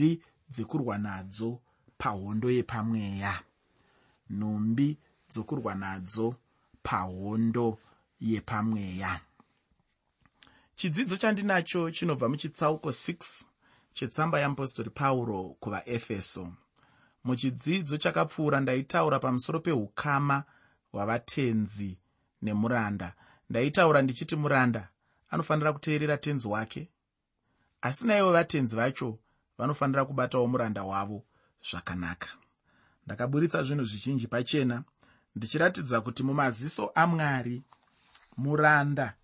nhumbi dzekurwa nadzo pahondo yepamweya. Nhumbi dzokurwa nadzo pahondo yepamweya. Chidzidzo chandinacho chinobva muchitsauko 6 chetsamba yeapostori pauro kuvaefeso. Muchidzidzo chakapfuura ndaitaura pamusoro peukama hwavatenzi nemuranda. Ndaitaura ndichiti muranda anofanira kuteerera tenzi wake? Asi naivo vatenzi vacho vanofanira kubatawo muranda wavo zvakanaka. Ndakaburitsa zvinhu zvizhinji pachena ndichiratidza kuti mumaziso amwari muranda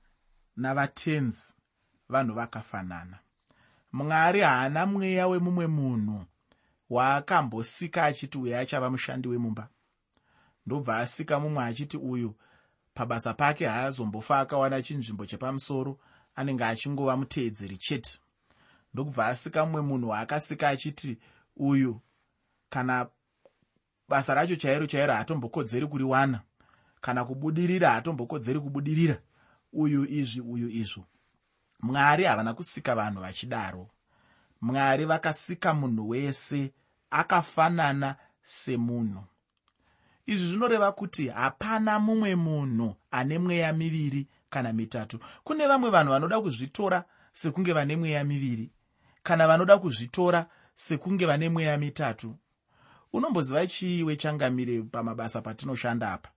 navatenzi vanhu vakafanana. Mwari haana mweya wemumwe munhu waakambosika achiti uyu achava mushandi wemumba. Ndobva asika mumwe achiti uyu pabasa pake haazombofa akawana chinzvimbo chepamusoro anenge achingova muteedzeri chete ndokubva asika mumwe munhu waakasika achiti uyu kana basa racho chairo chairo haatombokodzeri kuriwana kana kubudirira haatombokodzeri kubudirira uyu izvi uyu izvo. Mwari havana kusika vanhu vachidaro. Mwari vakasika munhu wese akafanana semunhu. Izvi zvinoreva kuti hapana mumwe munhu ane mweya miviri kana mitatu. Kune vamwe vanhu vanoda kuzvitora sekunge vane mweya miviri kana vanoda kuzvitora sekunge vane mweya mitatu unomboziva chiiwe changamire pamabasa patinoshanda apa.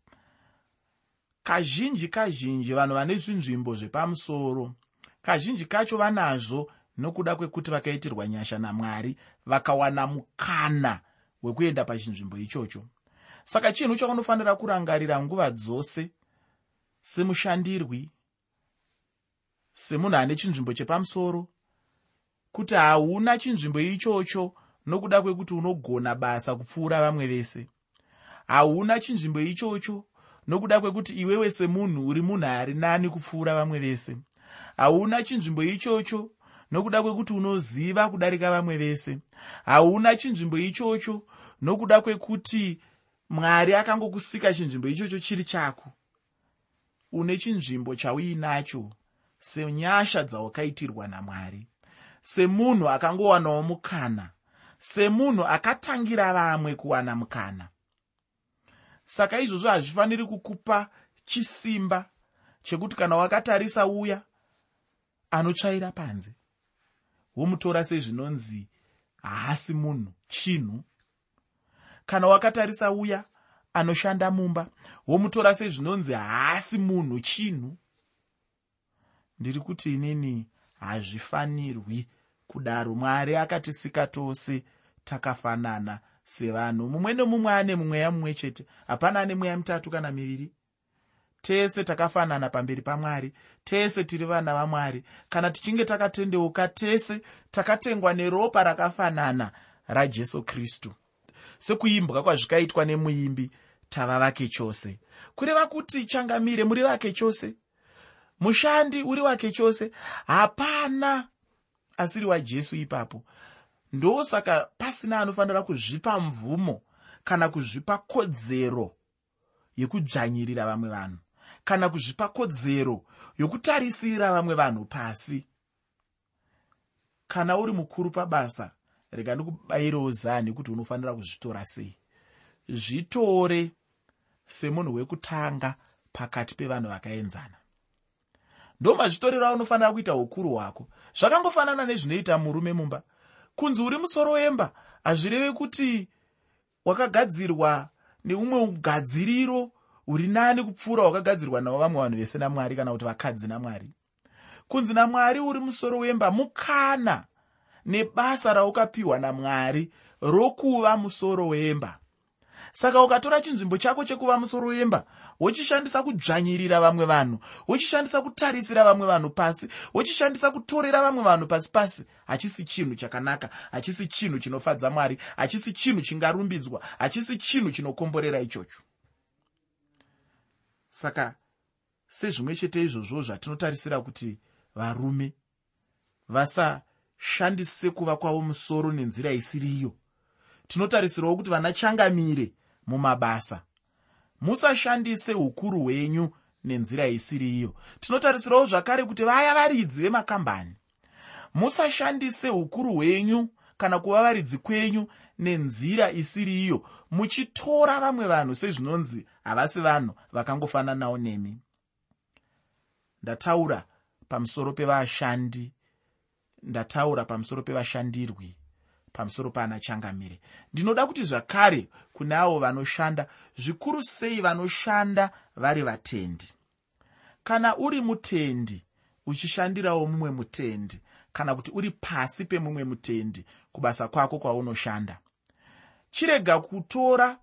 Kazhinji kazhinji vanhu vane zvinzvimbo zvepamusoro kazhinji kacho vanazvo nokuda kwekuti vakaitirwa nyasha namwari vakawana mukana wekuenda pachinzvimbo ichocho. Saka chinhu chaunofanira kurangarira nguva dzose semushandirwi semunhu ane chinzvimbo chepamusoro kuti hauna chinzvimbo ichocho nokuda kwekuti unogona basa kupfuura vamwe vese. Hauna chinzvimbo ichocho nokuda kwekuti iwewe semunhu uri munhu ari nani kupfuura vamwe vese. Hauna chinzvimbo ichocho nokuda kwekuti unoziva kudarika vamwe vese. Hauna chinzvimbo ichocho nokuda kwekuti mwari akangokusika chinzvimbo ichocho chiri chako. Une chinzvimbo chauinacho senyasha dzawakaitirwa namwari semunhu akangowanawo mukana semunhu akatangira vamwe kuwana mukana. Saka izvozvo hazvifaniri kukupa chisimba chekuti kana wakatarisa uya anotsvaira panze. Womutora sezvinonzi haasi munhu chinhu. Kana wakatarisa uya anoshanda mumba. Womutora sezvinonzi haasi munhu chinhu. Ndiri kuti inini hazvifanirwi kudaro. Mwari akatisika tose takafanana sevanhu. Mumwe nemumwe ane mumweya mumwe chete. Hapana ane mweya mitatu kana miviri. Tese takafanana pamberi pamwari. Tese tiri vana vamwari. Kana tichinge takatendeuka tese takatengwa neropa rakafanana rajesu kristu. Sekuimbwa kwazvikaitwa nemuimbi tava vake chose. Kureva kuti changamire muri vake chose mushandi uri wake chose? Hapana. Asiri wajesu ipapo. Ndosaka pasina anofanira kuzvipa mvumo kana kuzvipa kodzero yekudzvanyirira vamwe vanhu kana kuzvipa kodzero yokutarisira vamwe vanhu pasi. Kana uri mukuru pabasa rega ndikubayirewo zani kuti unofanira kuzvitora sei. Zvitore semunhu wekutanga pakati pevanhu vakaenzana ndomazvitorero aunofanira kuita ukuru hwako. Zvakangofanana nezvinoita murume mumba. Kunzi uri musoro wemba hazvireve kuti wakagadzirwa neumwe ugadziriro huri nani kupfuura wakagadzirwa navo vamwe vanhu vese namwari kana kuti vakadzi namwari. Kunzi namwari uri musoro wemba mukana nebasa raukapiwa namwari rokuva musoro wemba saka ukatora chinzvimbo chako chekuva musoro wemba wochishandisa kudzvanyirira vamwe vanhu wochishandisa kutarisira vamwe vanhu pasi wochishandisa kutorera vamwe vanhu pasi pasi. Hachisi chinhu chakanaka hachisi chinhu chinofadza mwari hachisi chinhu chingarumbidzwa hachisi chinhu chinokomborera ichocho. Saka sezvimwe chete izvozvo zvatinotarisira kuti varume vasashandise kuva kwavo musoro nenzira isiri iyo tinotarisirawo kuti vana changamire mumabasa. Musashandise ukuru hwenyu nenzira isiri iyo. Tinotarisirawo zvakare kuti vaya varidzi vemakambani musashandise ukuru hwenyu kana kuvavaridzi kwenyu nenzira isiri iyo muchitora vamwe vanhu sezvinonzi havasi vanhu vakangofananawo nemi. Ndataura pamusoro pevashandi ndataura pamusoro pevashandirwi pamusoro paana changamire. Ndinoda kuti zvakare kune avo vanoshanda zvikuru sei vanoshanda vari vatendi. Kana uri mutendi uchishandirawo mumwe mutendi kana kuti uri pasi pemumwe mutendi kubasa kwako kwaunoshanda. Chirega kutora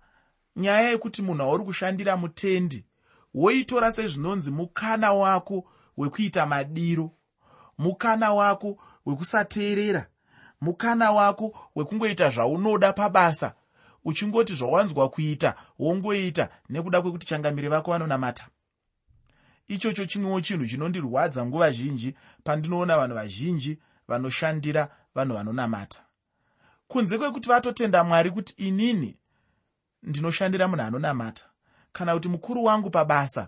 nyaya yekuti munhu wauri kushandira mutendi woitora sezvinonzi mukana wako wekuita madiro mukana wako wekusateerera mukana wako wekungoita zvaunoda pabasa uchingoti zvawanzwa kuita wongoita nekuda kwekuti changamiri vako vanonamata. Ichocho chimwewo chinhu chinondirwadza nguva zhinji pandinoona vanhu vazhinji vanoshandira vanhu vanonamata. Kunze kwekuti vatotenda mwari kuti inini ndinoshandira munhu anonamata kana kuti mukuru wangu pabasa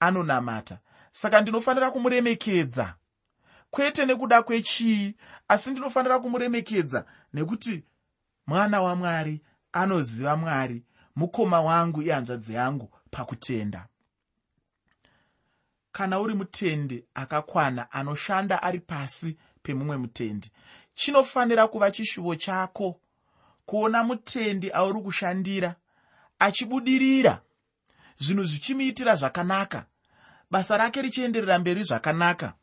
anonamata saka ndinofanira kumuremekedza kwete nekuda kwechii asi ndinofanira kumuremekedza nekuti mwana wamwari anoziva mwari mukoma wangu ihanzvadzi yangu pakutenda. Kana uri mutendi akakwana anoshanda ari pasi pemumwe mutendi chinofanira kuva chishuvo chako kuona mutendi auri kushandira achibudirira zvinhu zvichimuitira zvakanaka. Basa rake richienderera mberi zvakanaka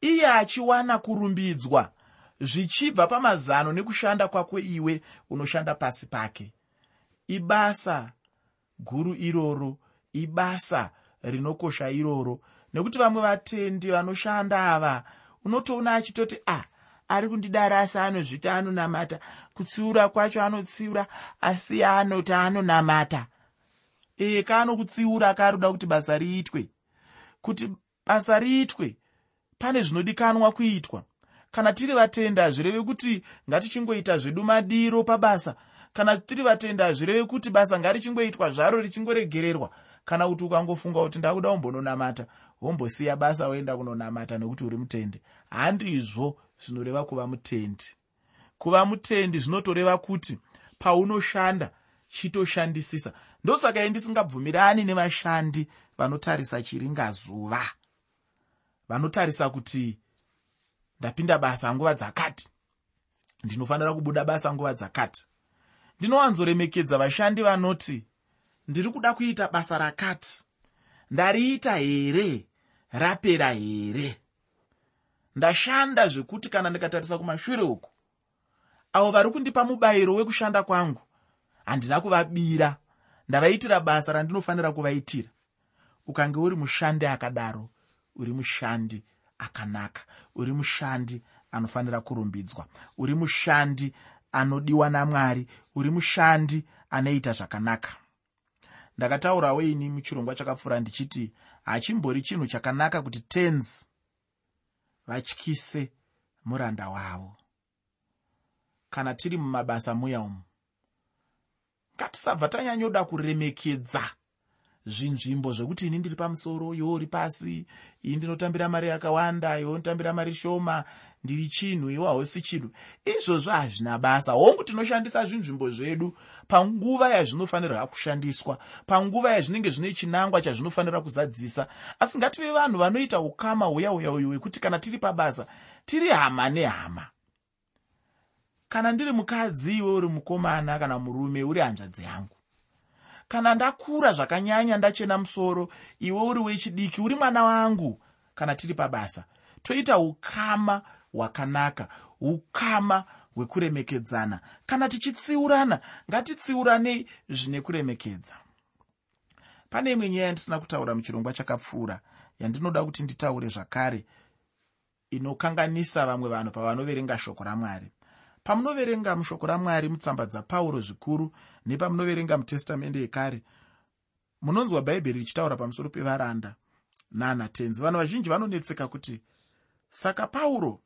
iye achiwana kurumbidzwa zvichibva pamazano nekushanda kwako iwe unoshanda pasi pake. Ibasa guru iroro ibasa rinokosha iroro. Nekuti vamwe vatendi vanoshanda ava unotoona achitoti a ah, ari kundidara asi anozvita anonamata. Kutsiura kwacho anotsiura asi anoti anonamata. Ee kaanokutsiura akaroda kuti basa riitwe. Kuti basa riitwe pane zvinodikanwa kuitwa. Kana tiri vatenda hazvireve kuti ngatichingoita zvedu madiro pabasa. Kana tiri vatenda hazvireve kuti basa ngarichingoitwa zvaro richingoregererwa. Kana kuti ukangofunga kuti ndakuda umbononamata wombosiya basa woenda kunonamata nekuti uri mutende. Handizvo zvinoreva kuva mutendi. Kuva mutendi zvinotoreva kuti paunoshanda chitoshandisisa. Ndosaka indisingabvumirani nevashandi vanotarisa chiringazuva vanotarisa kuti ndapinda basa nguva dzakati. Ndinofanira kubuda basa nguva dzakati. Ndinowanzoremekedza vashandi vanoti ndiri kuda kuita basa rakati. Ndariita here? Rapera here? Ndashanda zvekuti kana ndikatarisa kumashure uku avo vari kundipa mubayiro wekushanda kwangu. Handina kuvabira. Ndavaitira basa randinofanira kuvaitira. Ukange uri mushandi akadaro uri mushandi akanaka uri mushandi anofanira kurumbidzwa uri mushandi anodiwa namwari uri mushandi anoita zvakanaka. Ndakataurawo ini muchirongwa chakapfuura ndichiti hachimbori chinhu chakanaka kuti tens vatyise muranda wavo. Kana tiri mumabasa muya umu ngatisabva tanyanyoda kuremekedza zvinzvimbo zvekuti ini ndiri pamusoro iwe uri pasi. Ii ndinotambira mari yakawanda iwe unotambira mari shoma. Ndiri chinhu iwe hausi chinhu. Izvozvo hazvina basa. Hongu tinoshandisa zvinzvimbo zvedu panguva yazvinofanirwa kushandiswa panguva yazvinenge zvine chinangwa chazvinofanira kuzadzisa. Asi ngative vanhu vanoita ukama huya huya uyu hwekuti kana tiri pabasa tiri hama nehama. Kana ndiri mukadzi iwe uri mukomana kana murume uri hanzvadzi yangu kana ndakura zvakanyanya ndachena musoro iwe uri wechidiki uri mwana wangu kana tiri pabasa toita ukama hwakanaka ukama hwekuremekedzana. Kana tichitsiurana ngatitsiuranei zvine kuremekedza. Pane imwe nyaya yandisina kutaura muchirongwa chakapfuura yandinoda kuti nditaure zvakare inokanganisa vamwe vanhu pavanoverenga shoko ramwari pamunoverenga mushoko ramwari mutsamba dzapauro zvikuru nepamunoverenga mutestamende yekare munonzwa bhaibheri richitaura pamusoro pevaranda naanatenzi. Vanhu vazhinji vanonetseka kuti saka pauro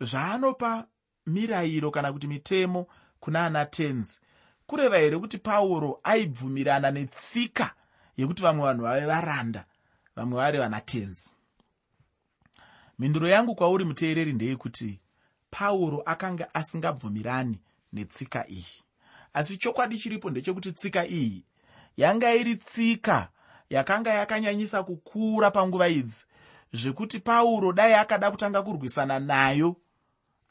zvaanopa mirayiro kana kuti mitemo kuna anatenzi? Kureva here kuti pauro aibvumirana netsika yekuti vamwe vanhu vave varanda vamwe vari vanatenzi? Mhinduro yangu kwauri muteereri ndeyekuti pauro akanga asingabvumirani netsika iyi. Asi chokwadi chiripo ndechekuti tsika iyi yanga iri tsika yakanga yakanyanyisa kukura panguva idzi zvekuti pauro dai akada kutanga kurwisana nayo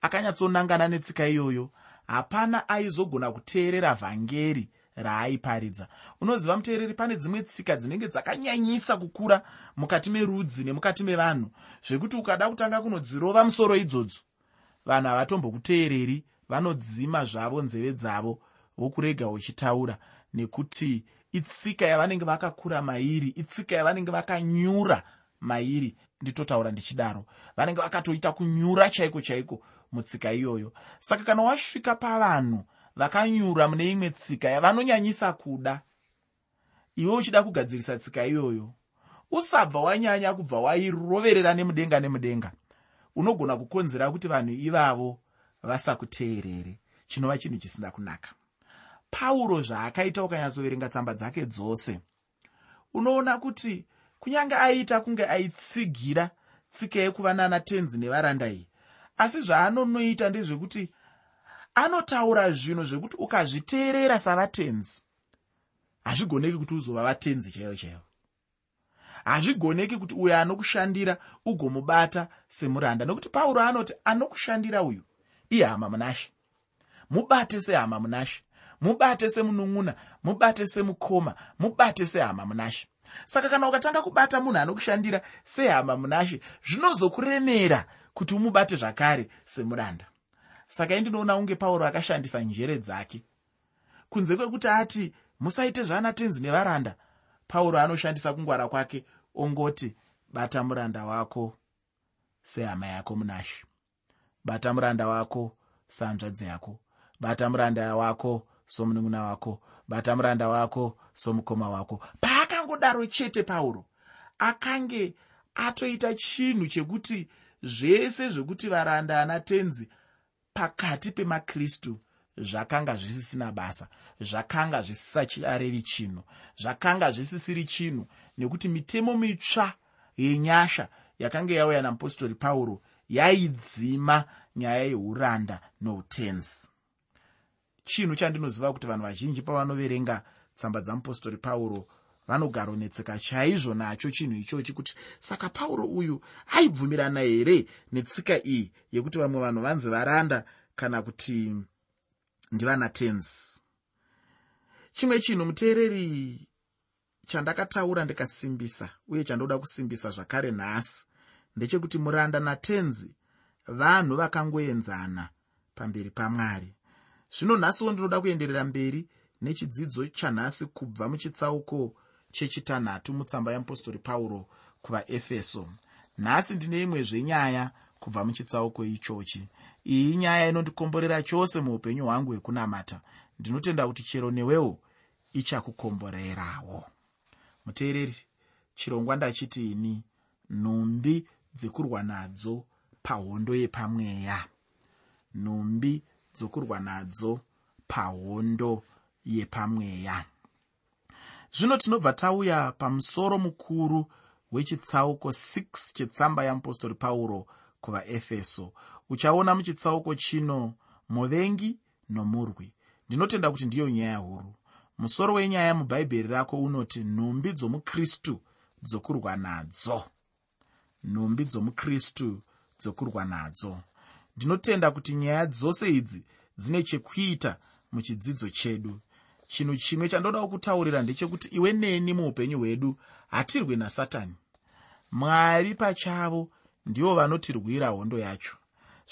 akanyatsonangana netsika iyoyo hapana aizogona kuteerera vhangeri raaiparidza. Unoziva muteereri pane dzimwe tsika dzinenge dzakanyanyisa kukura mukati merudzi nemukati mevanhu zvekuti ukada kutanga kunodzirova musoro idzodzo vanhu havatombokuteereri vanodzima zvavo nzeve dzavo vokurega uchitaura nekuti itsika yavanenge vakakura mairi itsika yavanenge vakanyura mairi nditotaura ndichidaro. Vanenge vakatoita kunyura chaiko chaiko mutsika iyoyo. Saka kana wasvika pavanhu vakanyura mune imwe tsika yavanonyanyisa kuda iwe uchida kugadzirisa tsika iyoyo usabva wanyanya kubva wairoverera nemudenga nemudenga unogona kukonzera kuti vanhu ivavo vasakuteerere. Chinova chinhu chisina kunaka. Pauro zvaakaita ukanyatsoverenga tsamba dzake dzose unoona kuti kunyange aiita kunge aitsigira tsika yekuva nanatenzi nevaranda iyi. Asi zvaanonoita ndezvekuti anotaura zvinhu zvekuti ukazviteerera savatenzi. Hazvigoneki kuti uzova vatenzi chaivo chaivo hazvigoneki kuti uyo anokushandira ugomubata semuranda. Nokuti pauro anoti anokushandira uyu ihama munashe. Mubate sehama munashe. Mubate semunun'una. Mubate semukoma. Mubate sehama munashe. Saka kana ukatanga kubata munhu anokushandira sehama munashe zvinozokuremera kuti umubate zvakare semuranda. Saka indinoona unge pauro akashandisa njere dzake. Kunze kwekuti ati musaite zvanatenzi nevaranda pauro anoshandisa kungwara kwake ongoti bata muranda wako sehama yako munashe. Bata muranda wako sehanzvadzi yako. Bata muranda wako somunun'una wako. Bata muranda wako somukoma wako. Paakangodaro chete pauro akange atoita chinhu chekuti zvese zvekuti varanda ana tenzi pakati pemakristu zvakanga zvisisina basa zvakanga zvisisachiarevi chinhu zvakanga zvisisiri chinhu nekuti mitemo mitsva yenyasha yakanga yauya namupostori pauro yaidzima nyaya yeuranda noutenzi. Chinhu chandinoziva kuti vanhu vazhinji pavanoverenga tsamba dzamupostori pauro vanogaronetseka chaizvo nacho chinhu ichochi kuti saka pauro uyu aibvumirana here netsika iyi yekuti vamwe vanhu vanzi varanda kana kuti ndivana tens chimwe chinhu muteereri chandakataura ndikasimbisa uye chandoda kusimbisa zvakare nhasi ndechekuti muranda natenzi vanhu vakangoenzana pamberi pamwari. Zvino nhasiwo ndinoda kuenderera mberi nechidzidzo chanhasi kubva muchitsauko chechitanhatu mutsamba yeapostori pauro kuvaefeso. Nhasi ndine imwe zvenyaya kubva muchitsauko ichochi. Iyi nyaya inondikomborera chose muupenyu hwangu hwekunamata. Ndinotenda kuti chero newewo ichakukomborerawo muteereri chirongwa ndachiti ini nhumbi dzekurwa nadzo pahondo yepamweya. Nhumbi dzokurwa nadzo pahondo yepamweya. Zvino tinobva tauya pamusoro mukuru wechitsauko 6 chetsamba yeapostori pauro kuvaefeso uchaona muchitsauko chino muvengi nomurwi. Ndinotenda kuti ndiyo nyaya huru musoro wenyaya mubhaibheri rako unoti nhumbi dzomukristu dzokurwa nadzo. Nhumbi dzomukristu dzokurwa nadzo. Ndinotenda kuti nyaya dzose idzi dzine chekuita muchidzidzo chedu. Chinhu chimwe chandodawo kutaurira ndechekuti iwe neni muupenyu hwedu hatirwi nasatani. Mwari pachavo ndivo vanotirwira hondo yacho.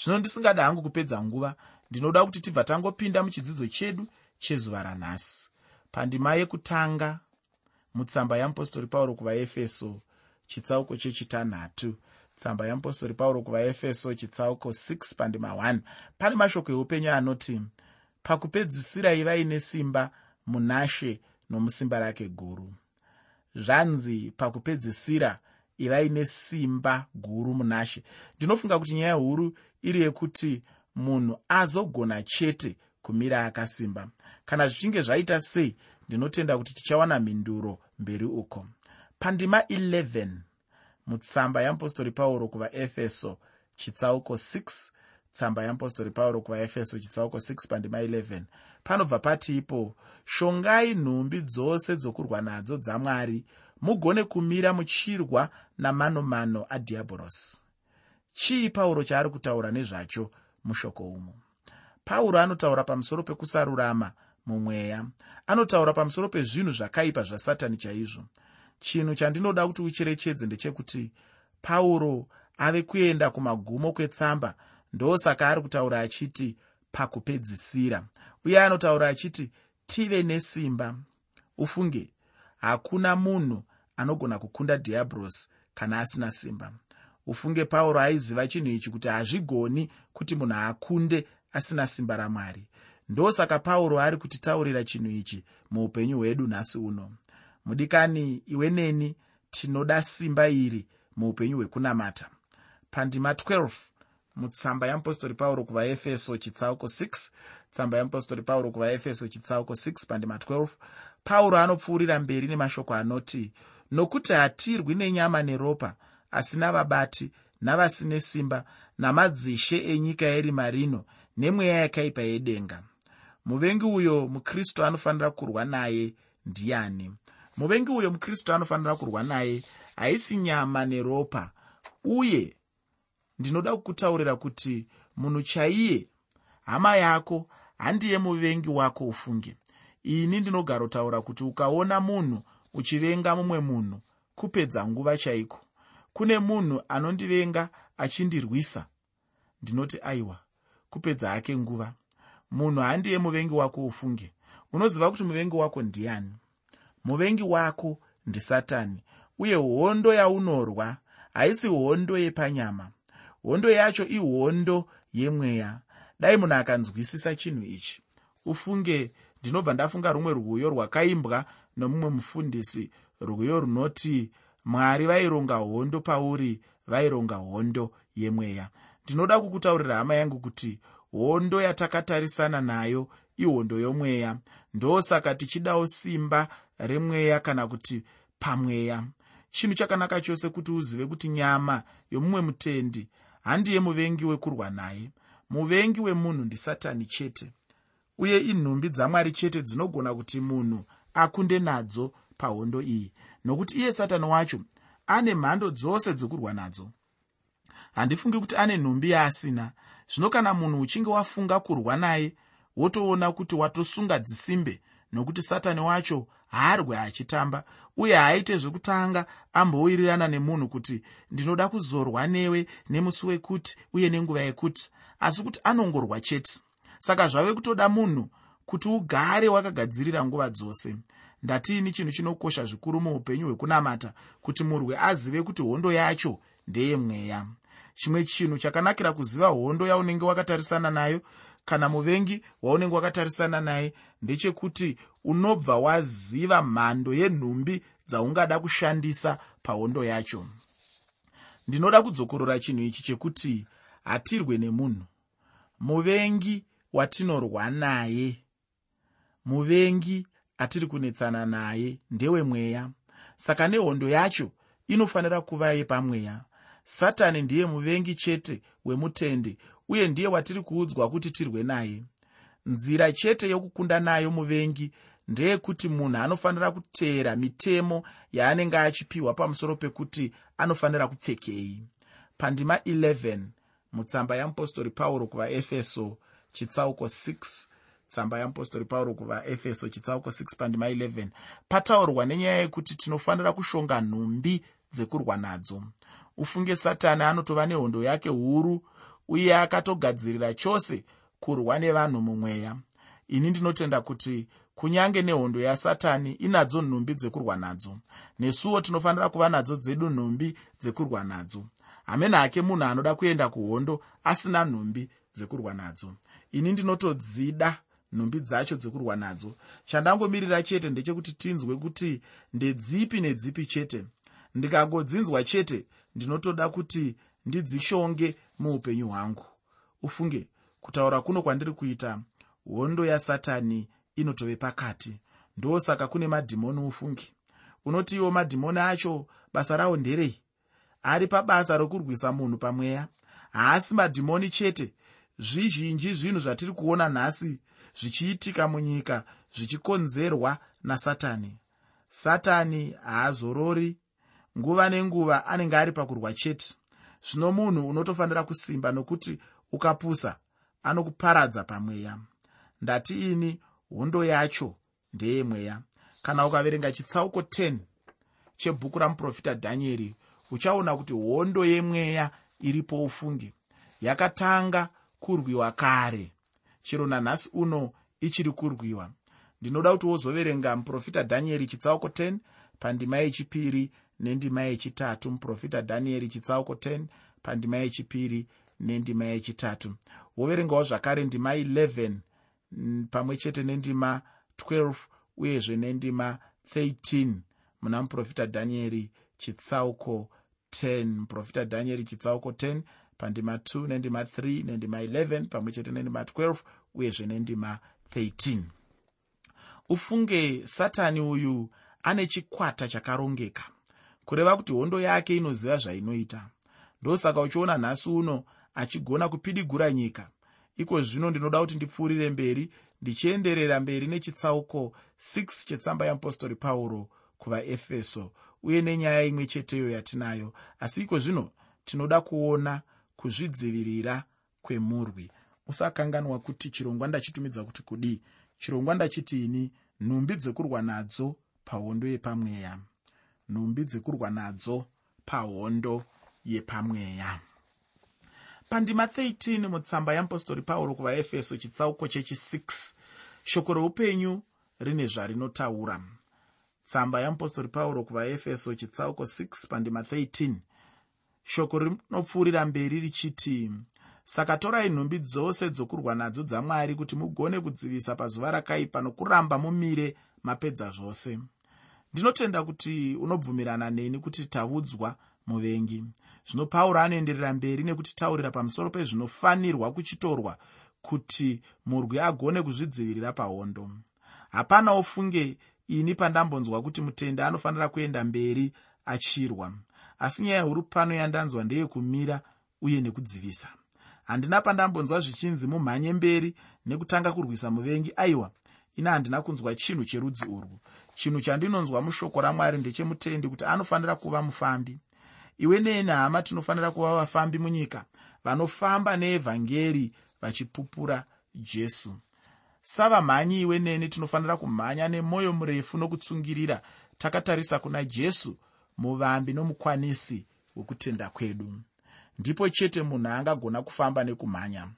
Zvino ndisingada hangu kupedza nguva ndinoda kuti tibva tangopinda muchidzidzo chedu chezuva ranhasi pandima yekutanga mutsamba yeapostori pauro kuvaefeso chitsauko chechitanhatu. Tsamba yeapostori pauro kuvaefeso chitsauko 6 pandima 1 pane mashoko eupenyu anoti pakupedzisira ivaine simba munashe nomusimba rake guru. Zvanzi pakupedzisira ivaine simba guru munashe. Ndinofunga kuti nyaya huru iri yekuti munhu azogona chete kumira akasimba. Kana zvichinge zvaita sei ndinotenda kuti tichawana mhinduro mberi uko. Pandima 11 mutsamba yeapostori pauro kuvaefeso chitsauko 6 tsamba yeapostori pauro kuvaefeso chitsauko 6 pandima 11 panobva pati ipo shongai nhumbi dzose dzokurwa nadzo dzamwari mugone kumira muchirwa namanomano adhiabhorosi chii pauro chaari kutaura nezvacho mushoko umu pauro anotaura pamusoro pekusarurama mumweya. Anotaura pamusoro pezvinhu zvakaipa zvasatani chaizvo. Chinhu chandinoda kuti ucherechedze ndechekuti pauro ave kuenda kumagumo kwetsamba ndosaka ari kutaura achiti pakupedzisira. Uye anotaura achiti tive nesimba. Ufunge hakuna munhu anogona kukunda dhiabhurosi kana asina simba. Ufunge pauro aiziva chinhu ichi kuti hazvigoni kuti munhu akunde asina simba ramwari. Ndosaka pauro ari kutitaurira chinhu ichi muupenyu hwedu nhasi uno. Mudikani iwe neni tinoda simba iri muupenyu hwekunamata. Pandima 12 mutsamba yeapostori pauro kuvaefeso chitsauko 6 tsamba yeapostori pauro kuvaefeso chitsauko 6 pandima 12 pauro anopfuurira mberi nemashoko anoti nokuti hatirwi nenyama neropa asi navabati navasine simba namadzishe enyika yerima rino nemweya yakaipa yedenga muvengi uyo mukristu anofanira kurwa naye ndiani? Muvengi uyo mukristu anofanira kurwa naye haisi nyama neropa uye ndinoda kukutaurira kuti munhu chaiye hama yako handiye muvengi wako ufunge. Ini ndinogarotaura kuti ukaona munhu uchivenga mumwe munhu kupedza nguva chaiko? Kune munhu anondivenga achindirwisa. Ndinoti aiwa kupedza hake nguva. Munhu handiye muvengi wako ufunge. Unoziva kuti muvengi wako ndiani? Muvengi wako ndisatani uye hondo yaunorwa haisi hondo yepanyama. Hondo yacho ihondo yemweya. Dai munhu akanzwisisa chinhu ichi. Ufunge ndinobva ndafunga rumwe rwuyo rwakaimbwa nomumwe mufundisi rwuyo runoti mwari vaironga hondo pauri vaironga hondo yemweya ndinoda kukutaurira hama yangu kuti hondo yatakatarisana nayo ihondo yomweya. Ndosaka tichidawo simba remweya kana kuti pamweya. Chinhu chakanaka chose kuti uzive kuti nyama yomumwe mutendi handiye muvengi wekurwa naye. Muvengi wemunhu ndisatani chete. Uye inhumbi dzamwari chete dzinogona kuti munhu akunde nadzo pahondo iyi. Nokuti iye satani wacho ane mhando dzose dzekurwa nadzo handifungi kuti ane nhumbi yaasina. Zvino kana munhu uchinge wafunga kurwa naye wotoona kuti watosunga dzisimbe nokuti satani wacho haarwe achitamba uye haaite zvekutanga ambowirirana nemunhu kuti ndinoda kuzorwa newe nemusi wekuti uye nenguva yekuti asi kuti anongorwa chete. Saka zvave kutoda munhu kuti ugare wakagadzirira nguva dzose. Ndatiini chinhu chinokosha zvikuru muupenyu hwekunamata kuti murwe azive kuti hondo yacho ndeyemweya chimwe chinhu chakanakira kuziva hondo yaunenge wakatarisana nayo kana muvengi waunenge wakatarisana naye ndechekuti unobva waziva mhando yenhumbi dzaungada kushandisa pahondo yacho. Ndinoda kudzokorora chinhu ichi chekuti hatirwe nemunhu. Muvengi watinorwa naye. Muvengi atiri kunetsana naye ndewemweya saka nehondo yacho inofanira kuva yepamweya satani ndiye muvengi chete wemutende uye ndiye watiri kuudzwa kuti tirwe naye. Nzira chete yokukunda nayo muvengi ndeyekuti munhu anofanira kuteera mitemo yaanenge achipiwa pamusoro pekuti anofanira kupfekei. Pandima 11 mutsamba yeapostori pauro kuvaefeso chitsauko 6 tsamba yeapostori pauro kuvaefeso chitsauko 6 pandima 11 pataurwa nenyaya yekuti tinofanira kushonga nhumbi dzekurwa nadzo ufunge satani anotova nehondo yake huru uye akatogadzirira chose kurwa nevanhu mumweya. Ini ndinotenda kuti kunyange nehondo yasatani inadzo nhumbi dzekurwa nadzo nesuwo tinofanira kuva nadzo dzedu nhumbi dzekurwa nadzo. Hamene hake munhu anoda kuenda kuhondo asina nhumbi dzekurwa nadzo. Ini ndinotodzida nhumbi dzacho dzekurwa nadzo. Chandangomirira chete ndechekuti tinzwe kuti ndedzipi nedzipi chete. Ndikagodzinzwa chete ndinotoda kuti ndidzishonge muupenyu hwangu. Ufunge kutaura kuno kwandiri kuita hondo yasatani inotove pakati. Ndosaka kune madhimoni ufungi unoti iwo madhimoni acho basa rawo nderei? Ari pabasa rokurwisa munhu pamweya? Haasi madhimoni chete. Zvizhinji zvinhu zvatiri kuona nhasi zvichiitika munyika zvichikonzerwa nasatani. Satani haazorori nguva nenguva anenge ari pakurwa chete. Zvino munhu unotofanira kusimba nokuti ukapusa anokuparadza pamweya. Ndati ini hondo yacho ndeyemweya kana ukaverenga chitsauko 10 chebhuku ramuprofita dhanieri uchaona kuti hondo yemweya iripo ufunge yakatanga kurwiwa kare. Chero nanhasi uno ichiri kurwiwa. Ndinoda kuti wozoverenga muprofita dhanieri chitsauko 10 pandima yechipiri nendima yechitatu muprofita dhanieri chitsauko 10 pandima yechipiri nendima yechitatu. Woverengawo zvakare ndima 11 pamwe chete nendima 12 uyezve nendima 13 muna muprofita dhanieri chitsauko 10 muprofita dhanieri chitsauko 10 pandima 2 nendima 3 nendima 11 pamwe chete nendima 12 uyezve nendima 13 ufunge satani uyu ane chikwata chakarongeka kureva kuti hondo yake inoziva zvainoita. Ndosaka uchiona nhasi uno achigona kupidigura nyika. Iko zvino ndinoda kuti ndipfuurire mberi ndichienderera mberi nechitsauko 6 chetsamba yeapostori pauro kuvaefeso uye nenyaya imwe cheteyo yatinayo. Asi iko zvino tinoda kuona kuzvidzivirira kwemurwi. Usakanganwa kuti chirongwa ndachitumidza kuti kudii. Chirongwa ndachitiini nhumbi dzekurwa nadzo pahondo yepamweya nhumbi dzekurwa nadzo pahondo yepamweya. Pandima 13 mutsamba yeapostori pauro kuvaefeso chitsauko chechi6 shoko reupenyu rine zvarinotaura. Tsamba yeapostori pauro kuvaefeso chitsauko 6 pandima 13 shoko rinopfuurira mberi richiti saka torai nhumbi dzose dzokurwa nadzo dzamwari kuti mugone kudzivisa pazuva rakaipa nokuramba mumire mapedza zvose ndinotenda kuti unobvumirana neni kuti taudzwa muvengi. Zvino pauro anoenderera mberi nekutitaurira pamusoro pezvinofanirwa kuchitorwa kuti murwi agone kuzvidzivirira pahondo. Hapana ofunge ini pandambonzwa kuti mutende anofanira kuenda mberi achirwa. Asi nyaya huru pano yandanzwa ndeyekumira uye nekudzivisa. Handina pandambonzwa zvichinzi mumhanye mberi nekutanga kurwisa muvengi aiwa ina handina kunzwa chinhu cherudzi urwu. Chinhu chandinonzwa mushoko ramwari ndechemutendi kuti anofanira kuva mufambi. Iwe neni hama tinofanira kuva vafambi munyika vanofamba neevhangeri vachipupura jesu. Savamhanyi iwe neni tinofanira kumhanya nemwoyo murefu nokutsungirira takatarisa kuna jesu muvambi nomukwanisi wekutenda kwedu. Ndipo chete munhu angagona kufamba nekumhanya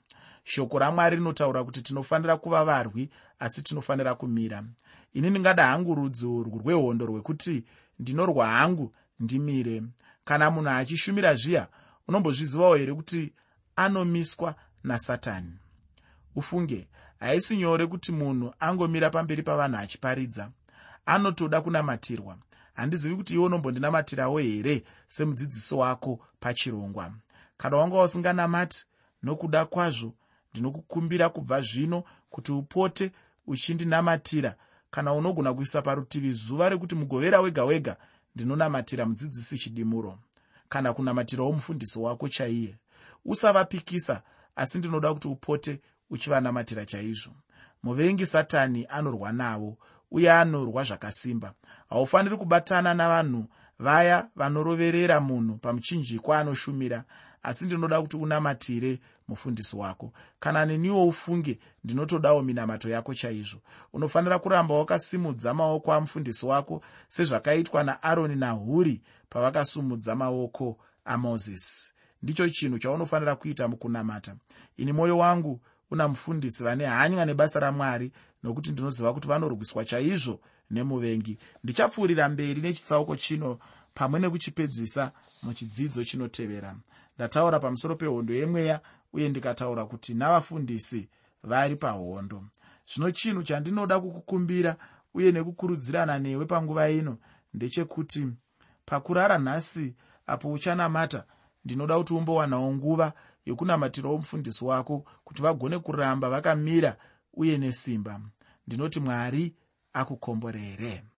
shoko ramwari rinotaura kuti tinofanira kuva varwi asi tinofanira kumira. Ini ndingada hangu rudzi urwu rwehondo rwekuti ndinorwa hangu ndimire. Kana munhu achishumira zviya unombozvizivawo here kuti anomiswa nasatani? Ufunge haisi nyore kuti munhu angomira pamberi pavanhu achiparidza. Anotoda kunamatirwa. Handizivi kuti iwe unombondinamatirawo here semudzidzisi wako pachirongwa? Kana wanga usinganamati nokuda kwazvo ndinokukumbira kubva zvino kuti upote uchindinamatira. Kana unogona kuisa parutivi zuva rekuti mugovera wega wega ndinonamatira mudzidzisi chidimuro. Kana kunamatirawo mufundisi wako chaiye. Usavapikisa asi ndinoda kuti upote uchivanamatira chaizvo. Muvengi satani anorwa navo uye anorwa zvakasimba. Haufaniri kubatana navanhu vaya vanoroverera munhu pamuchinjikwa anoshumira asi ndinoda kuti unamatire mufundisi wako. Kana neniwo ufunge ndinotodawo minamato yako chaizvo. Unofanira kuramba wakasimudza maoko amufundisi wako sezvakaitwa naaroni nahuri pavakasumudza maoko amozisi ndicho chinhu chaunofanira kuita mukunamata. Ini mwoyo wangu una mufundisi vane hanya nebasa ramwari nokuti ndinoziva kuti vanorwiswa chaizvo nemuvengi. Ndichapfuurira mberi nechitsauko chino pamwe nekuchipedzisa muchidzidzo chinotevera. Ndataura pamusoro pehondo yemweya uye ndikataura kuti navafundisi vari pahondo. Zvino chinhu chandinoda kukukumbira uye nekukurudzirana newe panguva ino ndechekuti pakurara nhasi apo uchanamata ndinoda kuti umbowanawo nguva yekunamatirawo mufundisi wako kuti vagone kuramba vakamira uye nesimba. Ndinoti mwari akukomborere